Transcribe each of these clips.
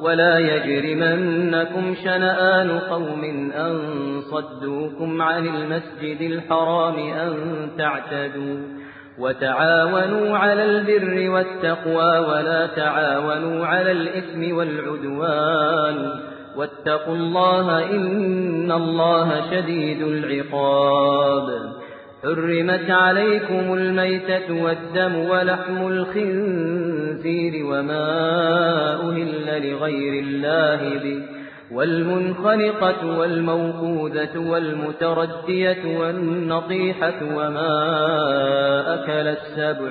ولا يجرمنكم شنآن قوم أن صدوكم عن المسجد الحرام أن تعتدوا وتعاونوا على البر والتقوى ولا تعاونوا على الإثم والعدوان واتقوا الله إن الله شديد العقاب حرمت عليكم الميتة والدم ولحم الخنزير وما أهل لغير الله به. والمنخنقة والموقوذة والمتردية والنطيحة وما أكل السبع.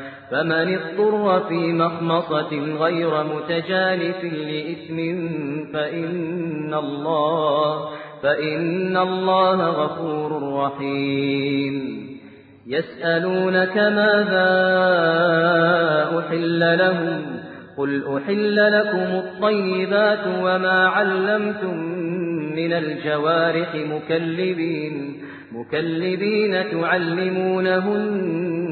فمن اضطر في مخمصة غير متجانف لإثم فإن الله, فإن الله غفور رحيم. يسألونك ماذا أحل لهم؟ قل أحل لكم الطيبات وما علمتم من الجوارح مكلبين مكلبين تعلمونهن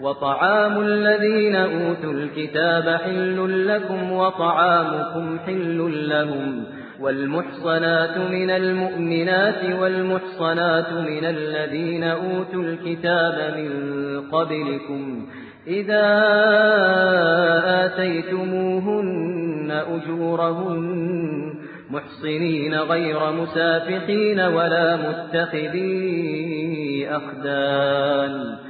وطعام الذين أوتوا الكتاب حل لكم وطعامكم حل لهم والمحصنات من المؤمنات والمحصنات من الذين أوتوا الكتاب من قبلكم إذا آتيتموهن أجورهن محصنين غير مسافحين ولا متخذي أخدان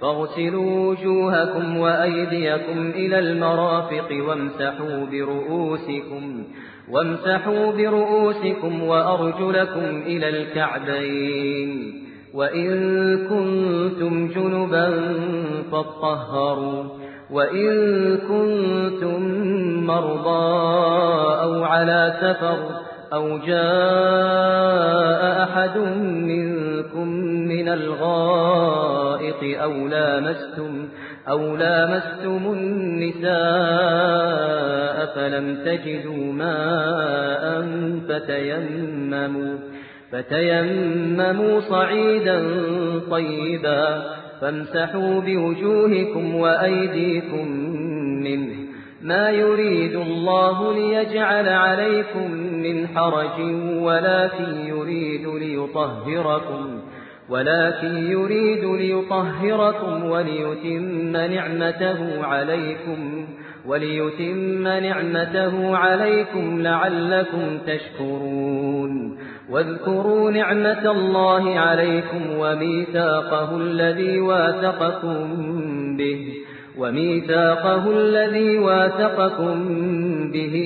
فاغسلوا وجوهكم وأيديكم إلى المرافق وامسحوا برؤوسكم وامسحوا برؤوسكم وأرجلكم إلى الكعبين. وإن كنتم جنبا فاطهروا وإن كنتم مرضى أو على سفر أو جاء أحد منكم من الغائط أو لامستم, أو لامستم النساء فلم تجدوا ماء فتيمموا, فتيمموا صعيدا طيبا. فامسحوا بوجوهكم وأيديكم منه. ما يريد الله ليجعل عليكم من حرج ولكن يريد ليطهركم ولكن يريد ليطهركم وليتم نعمته عليكم وليتم نعمته عليكم لعلكم تشكرون. واذكروا نعمة الله عليكم وميثاقه الذي واثقكم به وميثاقه الذي واثقكم به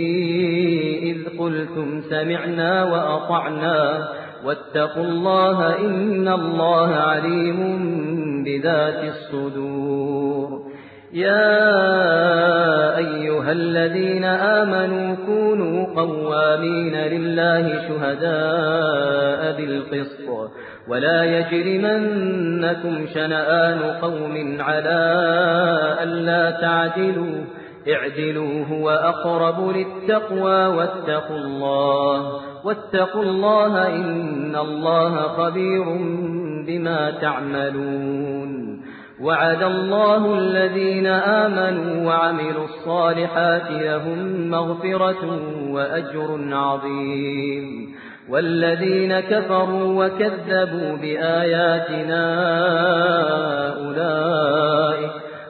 إذ قلتم سمعنا وأطعنا. واتقوا الله إن الله عليم بذات الصدور. يا أيها الذين آمنوا كونوا قوامين لله شهداء بالقسط ولا يجرمنكم شنآن قوم على ألا تعدلوا. اعدلوا هو أقرب للتقوى واتقوا الله واتقوا الله إن الله خبير بما تعملون وعد الله الذين آمنوا وعملوا الصالحات لهم مغفرة وأجر عظيم والذين كفروا وكذبوا بآياتنا أولئك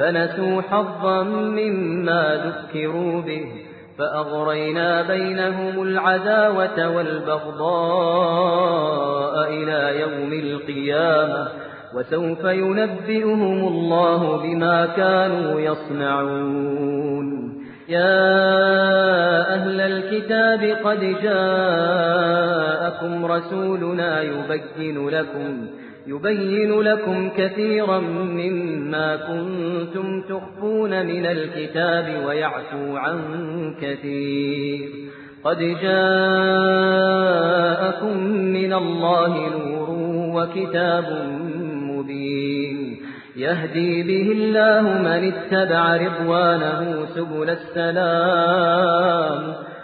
فنسوا حظا مما ذكروا به فأغرينا بينهم العداوة والبغضاء إلى يوم القيامة وسوف ينبئهم الله بما كانوا يصنعون. يا أهل الكتاب قد جاءكم رسولنا يبين لكم يبين لكم كثيرا مما كنتم تخفون من الكتاب ويعفو عن كثير. قد جاءكم من الله نور وكتاب مبين. يهدي به الله من اتبع رضوانه سبل السلام.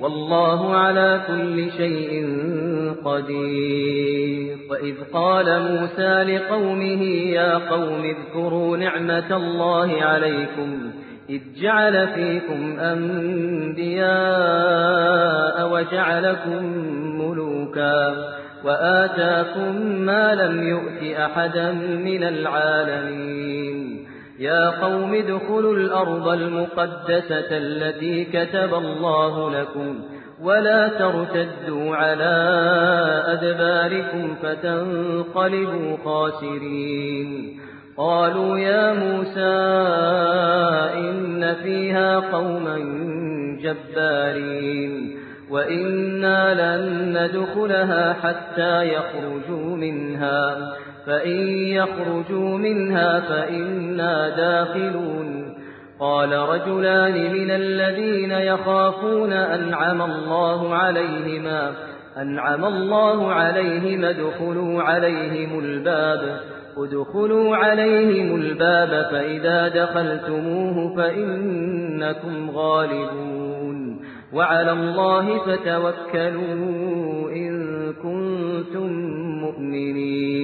والله على كل شيء قدير. وإذ قال موسى لقومه يا قوم اذكروا نعمة الله عليكم إذ جعل فيكم أنبياء وجعلكم ملوكا وآتاكم ما لم يؤت أحدا من العالمين. يا قوم ادخلوا الأرض المقدسة التي كتب الله لكم ولا ترتدوا على أدباركم فتنقلبوا خاسرين. قالوا يا موسى إن فيها قوما جبارين وإنا لن ندخلها حتى يخرجوا منها. فإن يخرجوا منها فإنا داخلون قال رجلان من الذين يخافون أنعم الله عليهما أنعم الله عليهم ادخلوا عليهم الباب ادخلوا عليهم الباب فإذا دخلتموه فإنكم غالبون وعلى الله فتوكلوا إن كنتم مؤمنين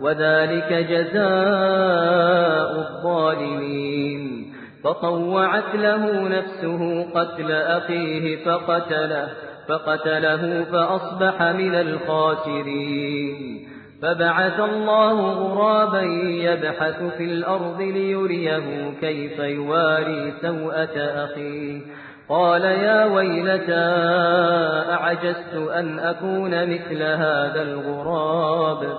وذلك جزاء الظالمين. فطوعت له نفسه قتل أخيه فقتله فقتله فأصبح من الخاسرين. فبعث الله غرابا يبحث في الأرض ليريه كيف يواري سوءة أخيه. قال يا ويلتى أعجزت أن أكون مثل هذا الغراب؟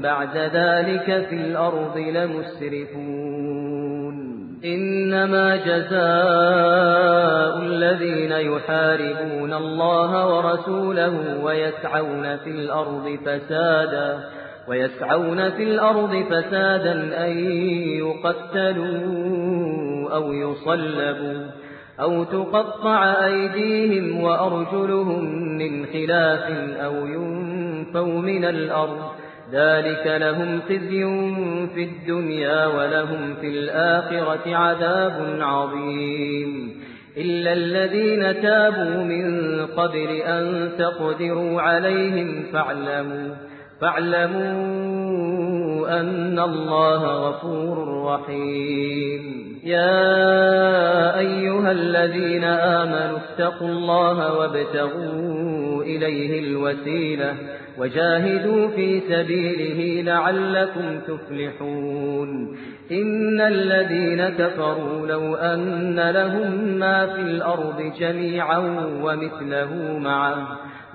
بعد ذلك في الأرض لمسرفون. إنما جزاء الذين يحاربون الله ورسوله ويسعون في الأرض فسادا ويسعون في الأرض فسادا أن يقتلوا أو يصلبوا أو تقطع أيديهم وأرجلهم من خلاف أو ينفوا من الأرض. ذلك لهم خزي في الدنيا ولهم في الآخرة عذاب عظيم إلا الذين تابوا من قبل أن تقدروا عليهم فاعلموا فاعلموا أن الله غفور رحيم. يا أيها الذين آمنوا اتقوا الله وابتغوا إليه الوسيلة وجاهدوا في سبيله لعلكم تفلحون. إن الذين كفروا لو أن لهم ما في الأرض جميعا ومثله معه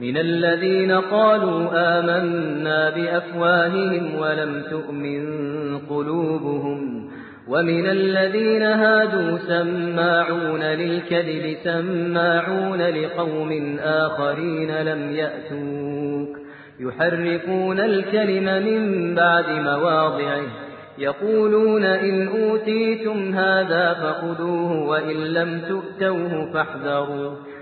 من الذين قالوا آمنا بأفواههم ولم تؤمن قلوبهم ومن الذين هادوا سماعون للكذب سماعون لقوم آخرين لم يأتوك يحرفون الكلم من بعد مواضعه يقولون إن أوتيتم هذا فخذوه وإن لم تؤتوه فاحذروا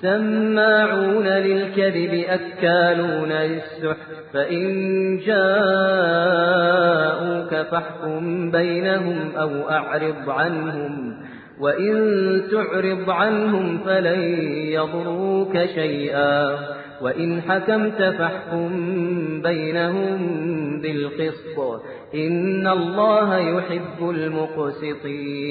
سماعون للكذب أكالون للسحر فإن جاءوك فاحكم بينهم أو أعرض عنهم وإن تعرض عنهم فلن يضروك شيئا وإن حكمت فاحكم بينهم بالقسط إن الله يحب المقسطين.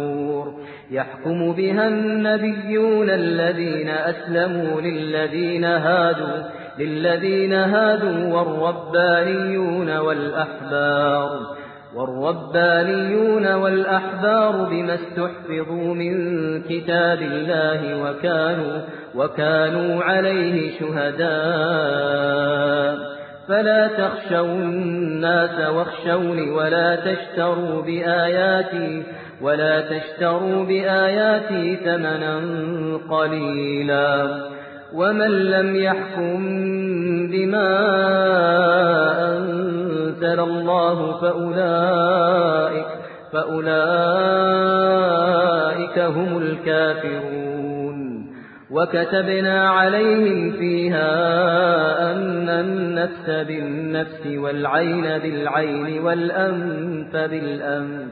يحكم بها النبيون الذين أسلموا للذين هادوا للذين هادوا والربانيون والأحبار. والربانيون والأحبار بما استحفظوا من كتاب الله وكانوا, وكانوا عليه شهداء. فلا تخشوا الناس واخشوني ولا تشتروا بآياتي ولا تشتروا بآياتي ثمنا قليلا. ومن لم يحكم بما أنزل الله فأولئك, فأولئك هم الكافرون. وكتبنا عليهم فيها أن النفس بالنفس والعين بالعين والأنف بالأنف.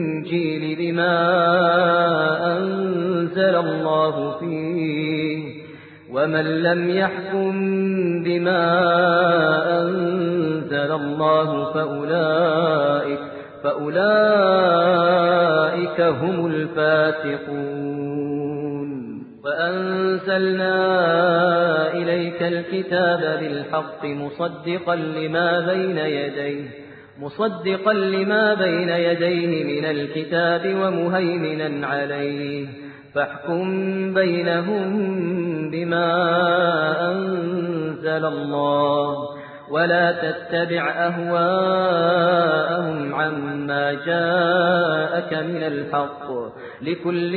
بما أنزل الله فيه ومن لم يحكم بما أنزل الله فأولئك, فأولئك هم الفاسقون. وأنزلنا إليك الكتاب بالحق مصدقا لما بين يديه مصدقا لما بين يديه من الكتاب ومهيمنا عليه. فاحكم بينهم بما أنزل الله. ولا تتبع أهواءهم عما جاءك من الحق. لكل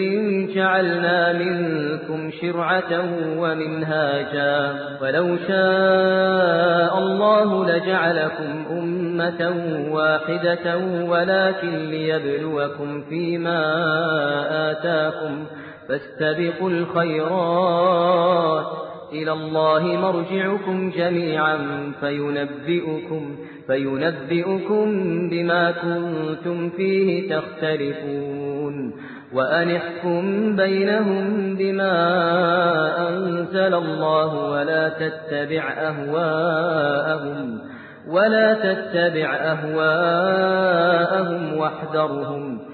جعلنا منكم شرعة ومنهاجا. ولو شاء الله لجعلكم أمة واحدة ولكن ليبلوكم فيما آتاكم. فاستبقوا الخيرات. إلى الله مرجعكم جميعا فينبئكم, فينبئكم بما كنتم فيه تختلفون. وأنحكم بينهم بما أنزل الله ولا تتبع أهواءهم ولا تتبع أهواءهم واحذرهم.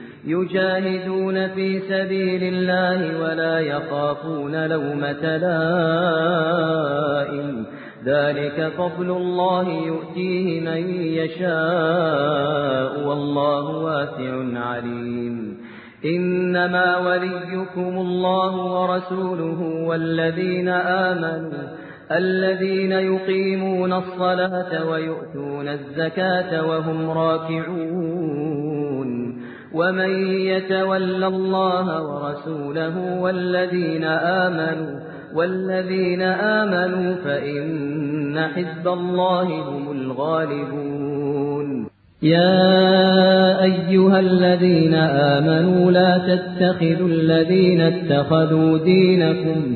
يجاهدون في سبيل الله ولا يخافون لومة لائم. ذلك فضل الله يؤتيه من يشاء والله واسع عليم. إنما وليكم الله ورسوله والذين آمنوا الذين يقيمون الصلاة ويؤتون الزكاة وهم راكعون. ومن يتول الله ورسوله والذين آمنوا والذين آمنوا فإن حزب الله هم الغالبون. يا أيها الذين آمنوا لا تتخذوا الذين اتخذوا دينكم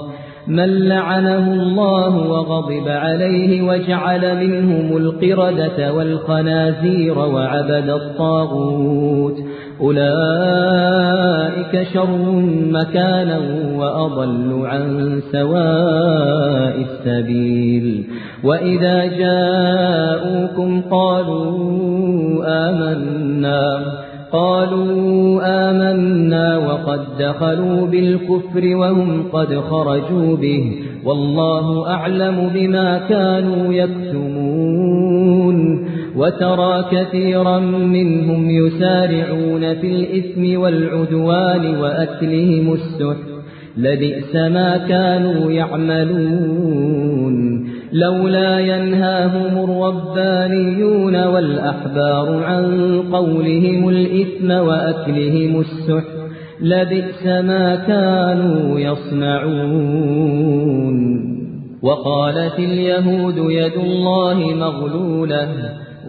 من لعنه الله وغضب عليه وجعل منهم القردة والخنازير وعبد الطاغوت. أولئك شر مكانا وأضل عن سواء السبيل. وإذا جاءوكم قالوا آمنا. قالوا آمنا وقد دخلوا بالكفر وهم قد خرجوا به. والله أعلم بما كانوا يكتمون. وترى كثيرا منهم يسارعون في الإثم والعدوان وأكلهم السحر لبئس ما كانوا يعملون. لولا ينهاهم الربانيون والأحبار عن قولهم الإثم وأكلهم السحر لبئس ما كانوا يصنعون. وقالت اليهود يد الله مغلولة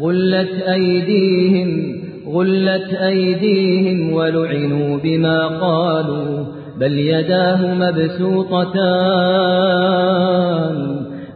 غلت أيديهم غلت أيديهم ولعنوا بما قالوا بل يداه مبسوطتان.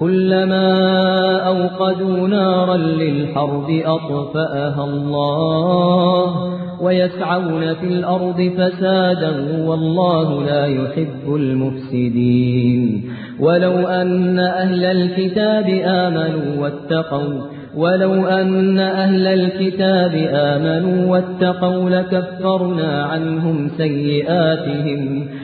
كلما أوقدوا نارا للحرب أطفأها الله ويسعون في الأرض فسادا والله لا يحب المفسدين. ولو أن أهل الكتاب آمنوا واتقوا ولو أن أهل الكتاب آمنوا واتقوا لكفرنا عنهم سيئاتهم.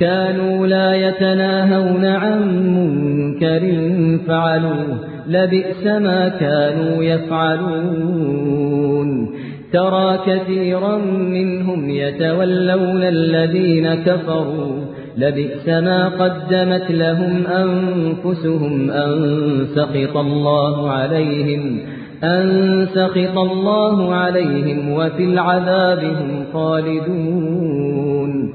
كانوا لا يتناهون عن منكر فعلوه لبئس ما كانوا يفعلون. ترى كثيرا منهم يتولون الذين كفروا لبئس ما قدمت لهم أنفسهم أن سخط الله عليهم أن سخط الله عليهم وفي العذاب هم خالدون.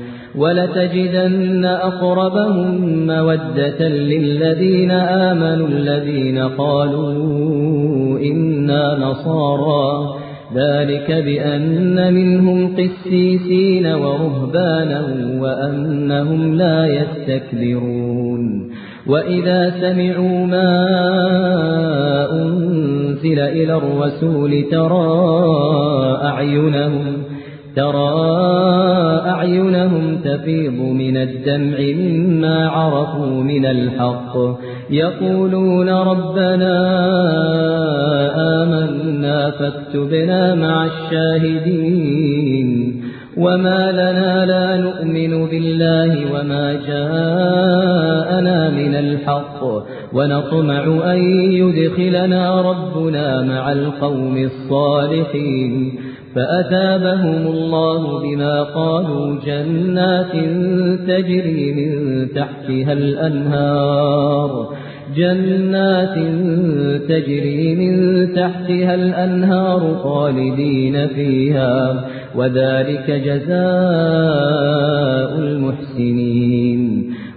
ولتجدن أقربهم مودة للذين آمنوا الذين قالوا إنا نصارى. ذلك بأن منهم قسيسين ورهبانا وأنهم لا يستكبرون. وإذا سمعوا ما أنزل إلى الرسول ترى أعينهم ترى أعينهم تفيض من الدمع مما عرفوا من الحق. يقولون ربنا آمنا فاكتبنا مع الشاهدين. وما لنا لا نؤمن بالله وما جاءنا من الحق. ونطمع أن يدخلنا ربنا مع القوم الصالحين. فأثابهم الله بما قالوا جنات تجري من تحتها الأنهار. جنات تجري من تحتها الأنهار خالدين فيها وذلك جزاء المحسنين.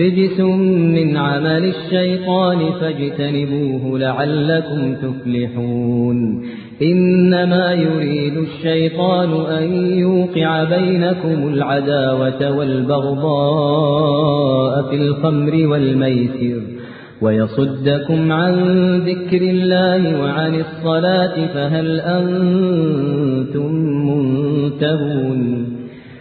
رجس من عمل الشيطان فاجتنبوه لعلكم تفلحون. إنما يريد الشيطان أن يوقع بينكم العداوة والبغضاء في الخمر والميسر ويصدكم عن ذكر الله وعن الصلاة فهل أنتم منتهون؟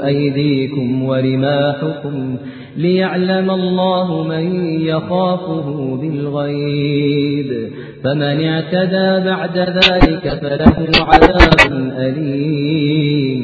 أيديكم ورماحكم ليعلم الله من يخافه بالغيب. فمن اعتدى بعد ذلك فله عذاب أليم.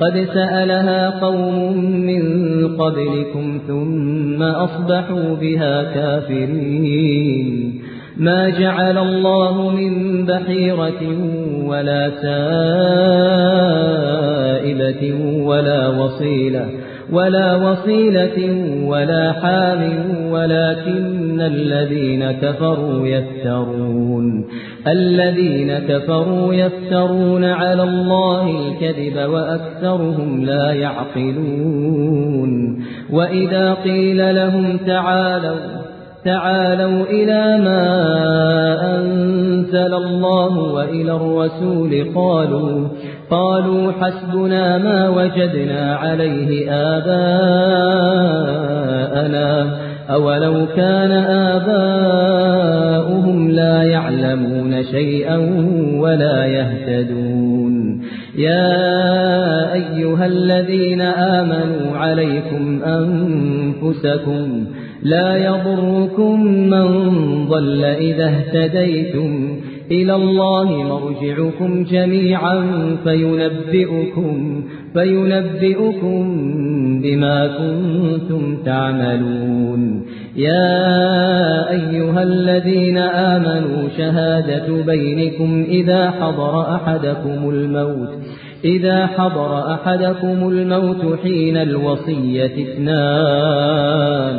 قد سألها قوم من قبلكم ثم أصبحوا بها كافرين. ما جعل الله من بحيرة ولا سائبة ولا وصيلة. ولا وصيلة ولا حام ولكن الذين كفروا يفترون. الذين كفروا يفترون على الله الكذب وأكثرهم لا يعقلون. وإذا قيل لهم تعالوا تعالوا إلى ما أنزل الله وإلى الرسول قالوا قالوا حسبنا ما وجدنا عليه آباءنا أولو كان آباؤهم لا يعلمون شيئا ولا يهتدون. يا أيها الذين آمنوا عليكم أنفسكم لا يضركم من ضل إذا اهتديتم إلى الله مرجعكم جميعا فينبئكم فينبئكم بما كنتم تعملون. يا أيها الذين آمنوا شهادة بينكم إذا حضر أحدكم الموت إذا حضر أحدكم الموت حين الوصية اثنان.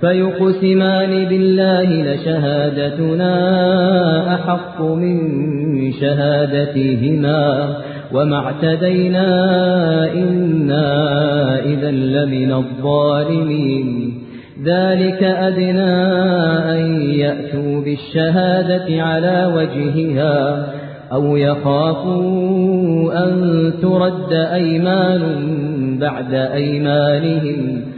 فيقسمان بالله لشهادتنا أحق من شهادتهما وما اعتدينا إنا إذا لمن الظالمين. ذلك أدنى أن يأتوا بالشهادة على وجهها أو يخافوا أن ترد أيمان بعد أيمانهم.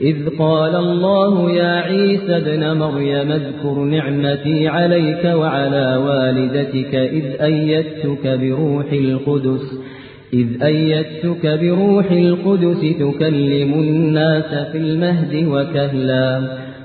إذ قال الله يا عيسى ابن مريم اذكر نعمتي عليك وعلى والدتك إذ أيدتك بروح القدس إذ أيدتك بروح القدس تكلم الناس في المهد وكهلا.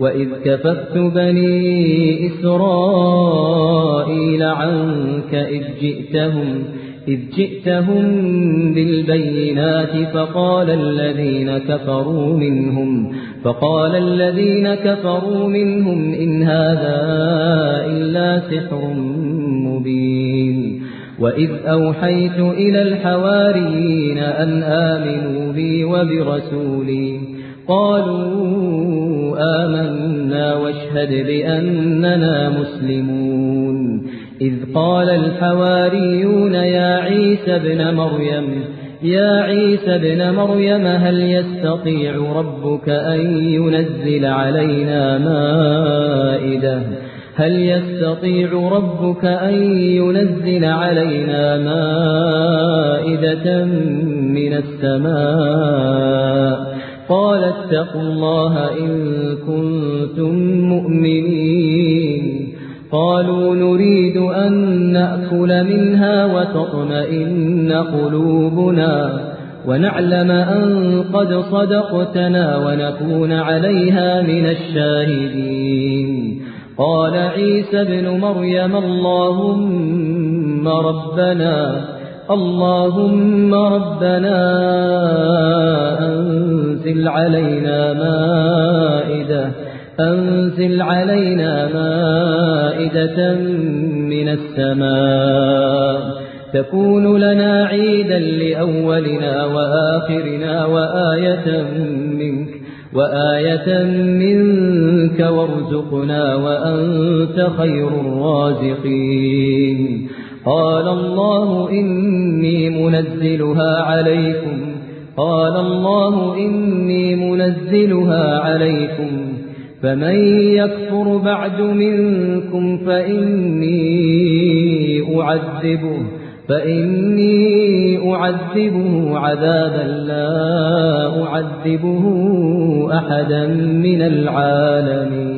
وإذ كففت بني إسرائيل عنك إذ جئتهم إذ جئتهم بالبينات فقال الذين كفروا منهم فقال الذين كفروا منهم إن هذا إلا سحر مبين. وإذ أوحيت إلى الحواريين أن آمنوا بي وبرسولي قالوا آمنا واشهد بأننا مسلمون. إذ قال الحواريون يا عيسى ابن مريم يا عيسى ابن مريم هل يستطيع ربك أن ينزل علينا مائدة؟ هل يستطيع ربك أن ينزل علينا مائدة من السماء؟ قال اتقوا الله إن كنتم مؤمنين. قالوا نريد أن نأكل منها وتطمئن قلوبنا ونعلم أن قد صدقتنا ونكون عليها من الشاهدين. قال عيسى ابن مريم اللهم ربنا اللهم ربنا أنزل علينا مائدة أنزل علينا مائدة من السماء. تكون لنا عيدا لأولنا وآخرنا وآية منك وآية منك وارزقنا وأنت خير الرازقين. قال الله إني منزلها عليكم. قال الله إني منزلها عليكم. فمن يكفر بعد منكم فإني أعذبه فإني أعذبه عذابا لا أعذبه أحدا من العالمين.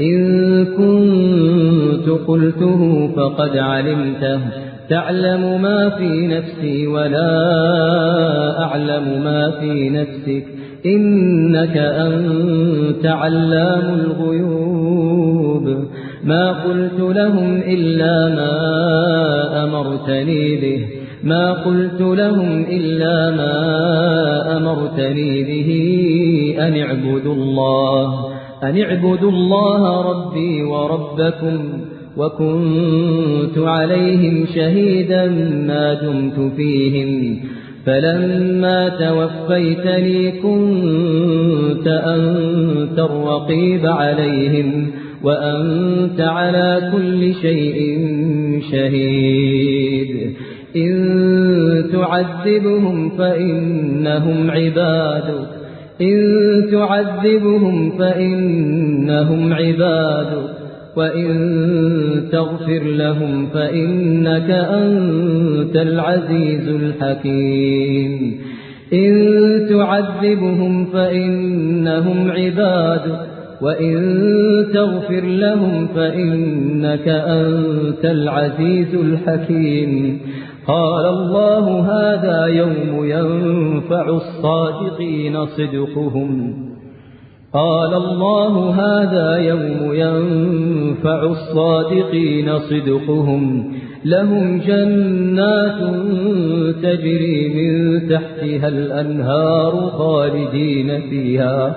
إن كنت قلته فقد علمته. تعلم ما في نفسي ولا أعلم ما في نفسك. إنك أنت علام الغيوب. ما قلت لهم إلا ما أمرتني به. ما قلت لهم إلا ما أمرتني به أن اعبدوا الله. أن اعبدوا الله ربي وربكم وكنت عليهم شهيدا ما دمت فيهم فلما توفيتني كنت أنت الرقيب عليهم وأنت على كل شيء شهيد إن تعذبهم فإنهم عبادك إن تعذبهم فإنهم عبادك وإن تغفر لهم فإنك أنت العزيز الحكيم. إن تعذبهم فإنهم عبادك وإن تغفر لهم فإنك أنت العزيز الحكيم. قال الله هذا يوم ينفع الصادقين صدقهم. قال الله هذا يوم ينفع الصادقين صدقهم. لهم جنات تجري من تحتها الأنهار خالدين فيها.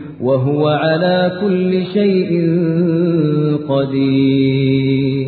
وهو على كل شيء قدير.